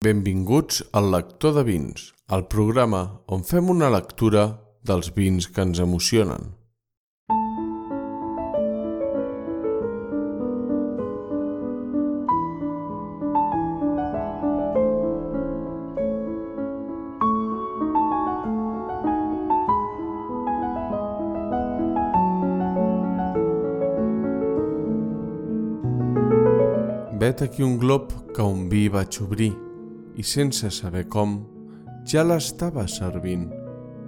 Benvinguts al Lector de Vins, el programa on fem una lectura dels vins que ens emocionen. Vet aquí un glob que un vi vaig obrir i sense saber com ja l'estava servint.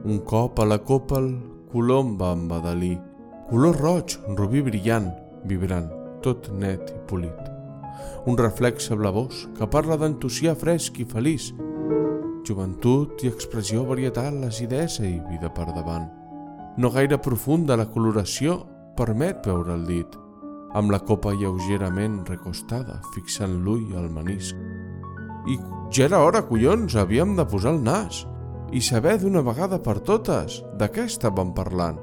Un cop a la copa el colom va embadalir, color roig, rubí brillant, vibrant, tot net i polit. Un reflexe blavós que parla d'entusià fresc i feliç, joventut i expressió varietat, l'acidesa i vida per davant. No gaire profunda la coloració permet veure el dit, amb la copa lleugerament recostada, fixant l'ull al menisc. I ja era hora, collons, havíem de posar el nas i saber d'una vegada per totes de què estàvem parlant.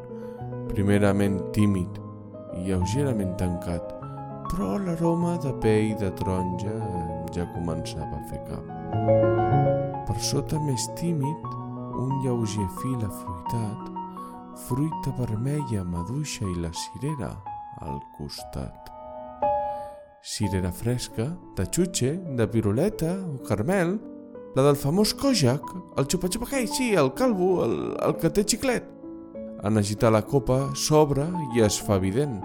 Primerament tímid i lleugerament tancat, però l'aroma de pell de taronja ja començava a fer cap. Per sota més tímid, un lleuger fil afruitat, fruita vermella, maduixa i la cirera al costat. Cirera fresca, de xutxe, de piruleta o carmel, la del famós Kojak, el xupa-xupa aquell, sí, el calvo, el, el que té xiclet. En agitar la copa s'obre i es fa evident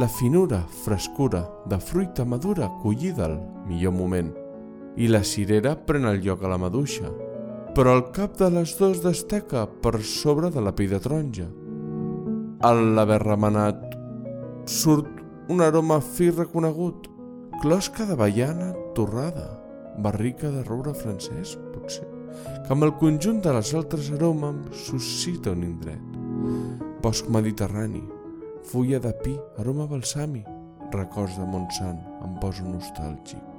la finura, frescura, de fruita madura collida al millor moment. I la cirera pren el lloc a la maduixa, però el cap de les dues destaca per sobre de la pell de taronja. Al l'haver remenat surt un aroma fi reconegut, closca de baiana torrada, barrica de roure francès, potser, que amb el conjunt de les altres aromes suscita un indret. Bosc mediterrani, fulla de pi, aroma balsami, records de Montsant, em poso nostàlgic.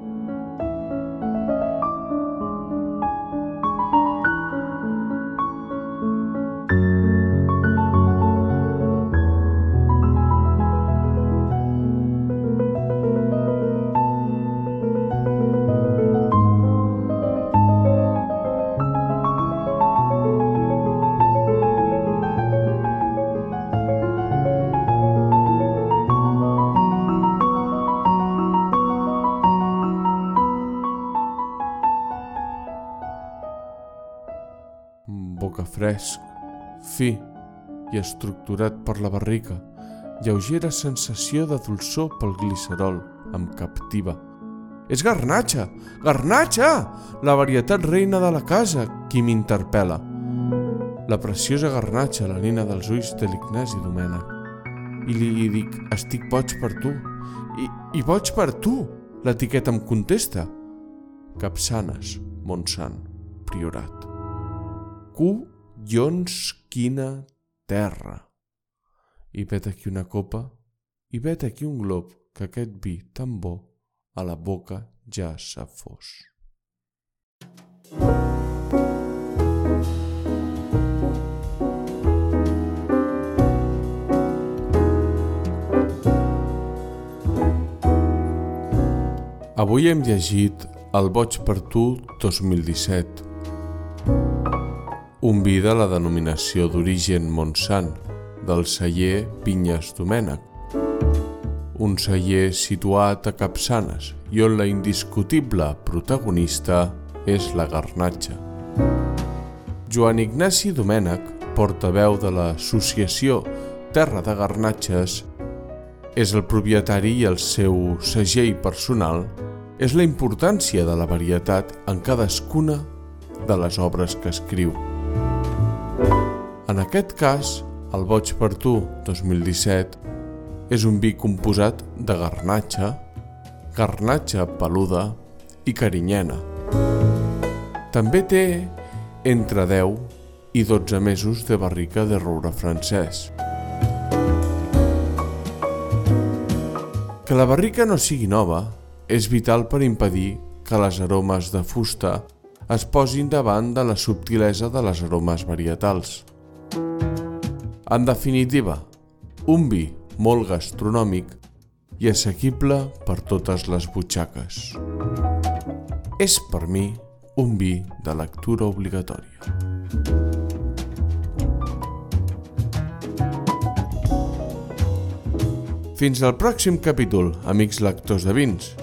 Fresc, fi i estructurat per la barrica, lleugera sensació de dolçor pel glicerol em captiva. És garnatxa! Garnatxa! La varietat reina de la casa, qui m'interpel·la. La preciosa garnatxa, la nina dels ulls de l'Ignasi Domènec. I li dic, estic boig per tu. I, i boig per tu! L'etiqueta em contesta. Capçanes, Montsant, Priorat. Collons, quina terra! I vet aquí una copa, i vet aquí un glob, que aquest vi tan bo a la boca ja s'ha fos. Avui hem llegit El boig per tu 2017, un vi de la denominació d'origen Montsant, del celler Pinyes Domènec, un celler situat a Capçanes i on la indiscutible protagonista és la garnatxa. Joan Ignasi Domènec, portaveu de l'associació Terra de Garnatxes, és el propietari i el seu segell personal és la importància de la varietat en cadascuna de les obres que escriu. En aquest cas, el Boig per tu 2017 és un vi composat de garnatxa, garnatxa peluda i carinyena. També té entre 10 i 12 mesos de barrica de roure francès. Que la barrica no sigui nova és vital per impedir que les aromes de fusta es posin davant de la subtilesa de les aromes varietals. En definitiva, un vi molt gastronòmic i assequible per totes les butxaques. És per mi un vi de lectura obligatòria. Fins al pròxim capítol, amics lectors de vins.